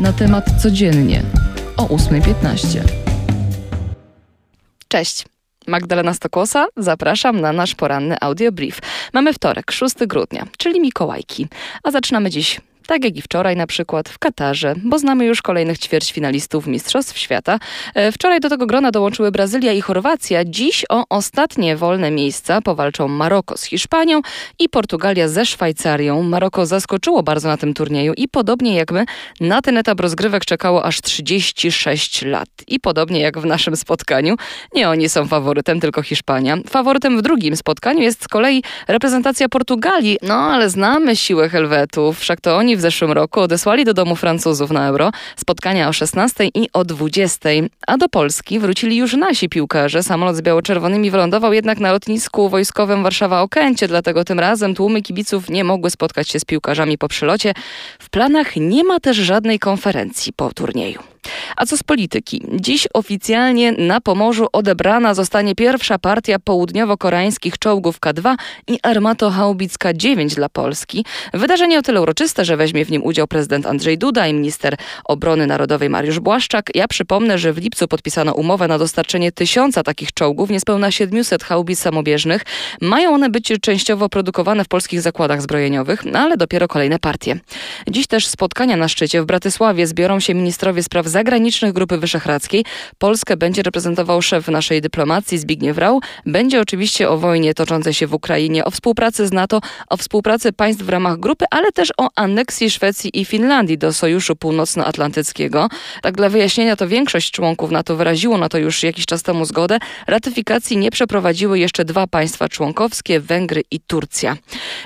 na temat codziennie o 8.15. Cześć. Magdalena Stokłosa, zapraszam na nasz poranny audiobrief. Mamy wtorek, 6 grudnia, czyli Mikołajki, a zaczynamy dziś tak jak i wczoraj na przykład w Katarze, bo znamy już kolejnych ćwierćfinalistów Mistrzostw Świata. E, wczoraj do tego grona dołączyły Brazylia i Chorwacja. Dziś o ostatnie wolne miejsca powalczą Maroko z Hiszpanią i Portugalia ze Szwajcarią. Maroko zaskoczyło bardzo na tym turnieju i podobnie jak my, na ten etap rozgrywek czekało aż 36 lat. I podobnie jak w naszym spotkaniu, nie oni są faworytem, tylko Hiszpania. Faworytem w drugim spotkaniu jest z kolei reprezentacja Portugalii, no ale znamy siłę Helwetów, wszak to oni w zeszłym roku odesłali do domu Francuzów na Euro spotkania o 16 i o 20, a do Polski wrócili już nasi piłkarze. Samolot z biało-czerwonymi wylądował jednak na lotnisku wojskowym Warszawa-Okęcie, dlatego tym razem tłumy kibiców nie mogły spotkać się z piłkarzami po przylocie. W planach nie ma też żadnej konferencji po turnieju. A co z polityki? Dziś oficjalnie na Pomorzu odebrana zostanie pierwsza partia południowo-koreańskich czołgów K2 i armato haubic K9 dla Polski. Wydarzenie o tyle uroczyste, że weźmie w nim udział prezydent Andrzej Duda i minister obrony narodowej Mariusz Błaszczak. Ja przypomnę, że w lipcu podpisano umowę na dostarczenie tysiąca takich czołgów, niespełna 700 haubic samobieżnych. Mają one być częściowo produkowane w polskich zakładach zbrojeniowych, no ale dopiero kolejne partie. Dziś też spotkania na szczycie w Bratysławie zbiorą się ministrowie spraw zagranicznych Grupy Wyszehradzkiej. Polskę będzie reprezentował szef naszej dyplomacji Zbigniew Rau. Będzie oczywiście o wojnie toczącej się w Ukrainie, o współpracy z NATO, o współpracy państw w ramach grupy, ale też o aneksji Szwecji i Finlandii do Sojuszu Północnoatlantyckiego. Tak dla wyjaśnienia, to większość członków NATO wyraziło na to już jakiś czas temu zgodę. Ratyfikacji nie przeprowadziły jeszcze dwa państwa członkowskie, Węgry i Turcja.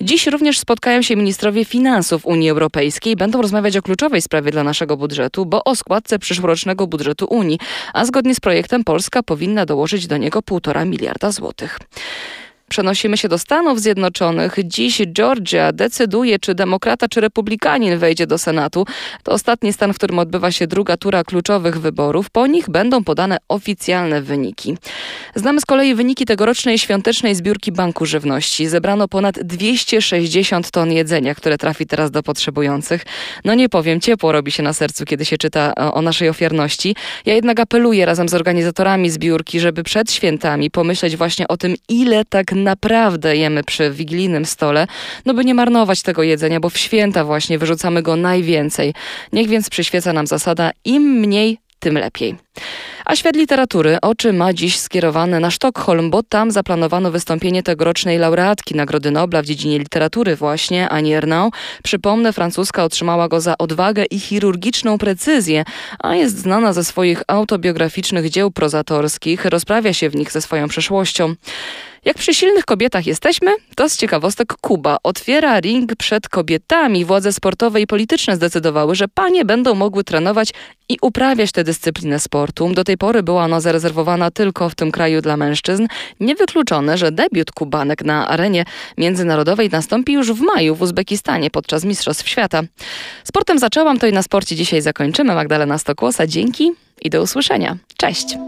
Dziś również spotkają się ministrowie finansów Unii Europejskiej. Będą rozmawiać o kluczowej sprawie dla naszego budżetu, bo o składce przyszłorocznego budżetu Unii, a zgodnie z projektem Polska powinna dołożyć do niego 1,5 miliarda złotych. Przenosimy się do Stanów Zjednoczonych. Dziś Georgia decyduje, czy demokrata, czy republikanin wejdzie do Senatu. To ostatni stan, w którym odbywa się druga tura kluczowych wyborów. Po nich będą podane oficjalne wyniki. Znamy z kolei wyniki tegorocznej świątecznej zbiórki Banku Żywności. Zebrano ponad 260 ton jedzenia, które trafi teraz do potrzebujących. No nie powiem, ciepło robi się na sercu, kiedy się czyta o naszej ofiarności. Ja jednak apeluję razem z organizatorami zbiórki, żeby przed świętami pomyśleć właśnie o tym, ile tak naprawdę jemy przy wigilijnym stole, no by nie marnować tego jedzenia, bo w święta właśnie wyrzucamy go najwięcej. Niech więc przyświeca nam zasada im mniej, tym lepiej. A świat literatury oczy ma dziś skierowane na Sztokholm, bo tam zaplanowano wystąpienie tegorocznej laureatki Nagrody Nobla w dziedzinie literatury właśnie, Annie Ernaux. Przypomnę, francuska otrzymała go za odwagę i chirurgiczną precyzję, a jest znana ze swoich autobiograficznych dzieł prozatorskich, rozprawia się w nich ze swoją przeszłością. Jak przy silnych kobietach jesteśmy, to z ciekawostek Kuba otwiera ring przed kobietami. Władze sportowe i polityczne zdecydowały, że panie będą mogły trenować i uprawiać tę dyscyplinę sportu. Do tej pory była ona zarezerwowana tylko w tym kraju dla mężczyzn. Niewykluczone, że debiut Kubanek na arenie międzynarodowej nastąpi już w maju w Uzbekistanie podczas Mistrzostw Świata. Sportem zaczęłam, to i na sporcie dzisiaj zakończymy. Magdalena Stokłosa, dzięki i do usłyszenia. Cześć!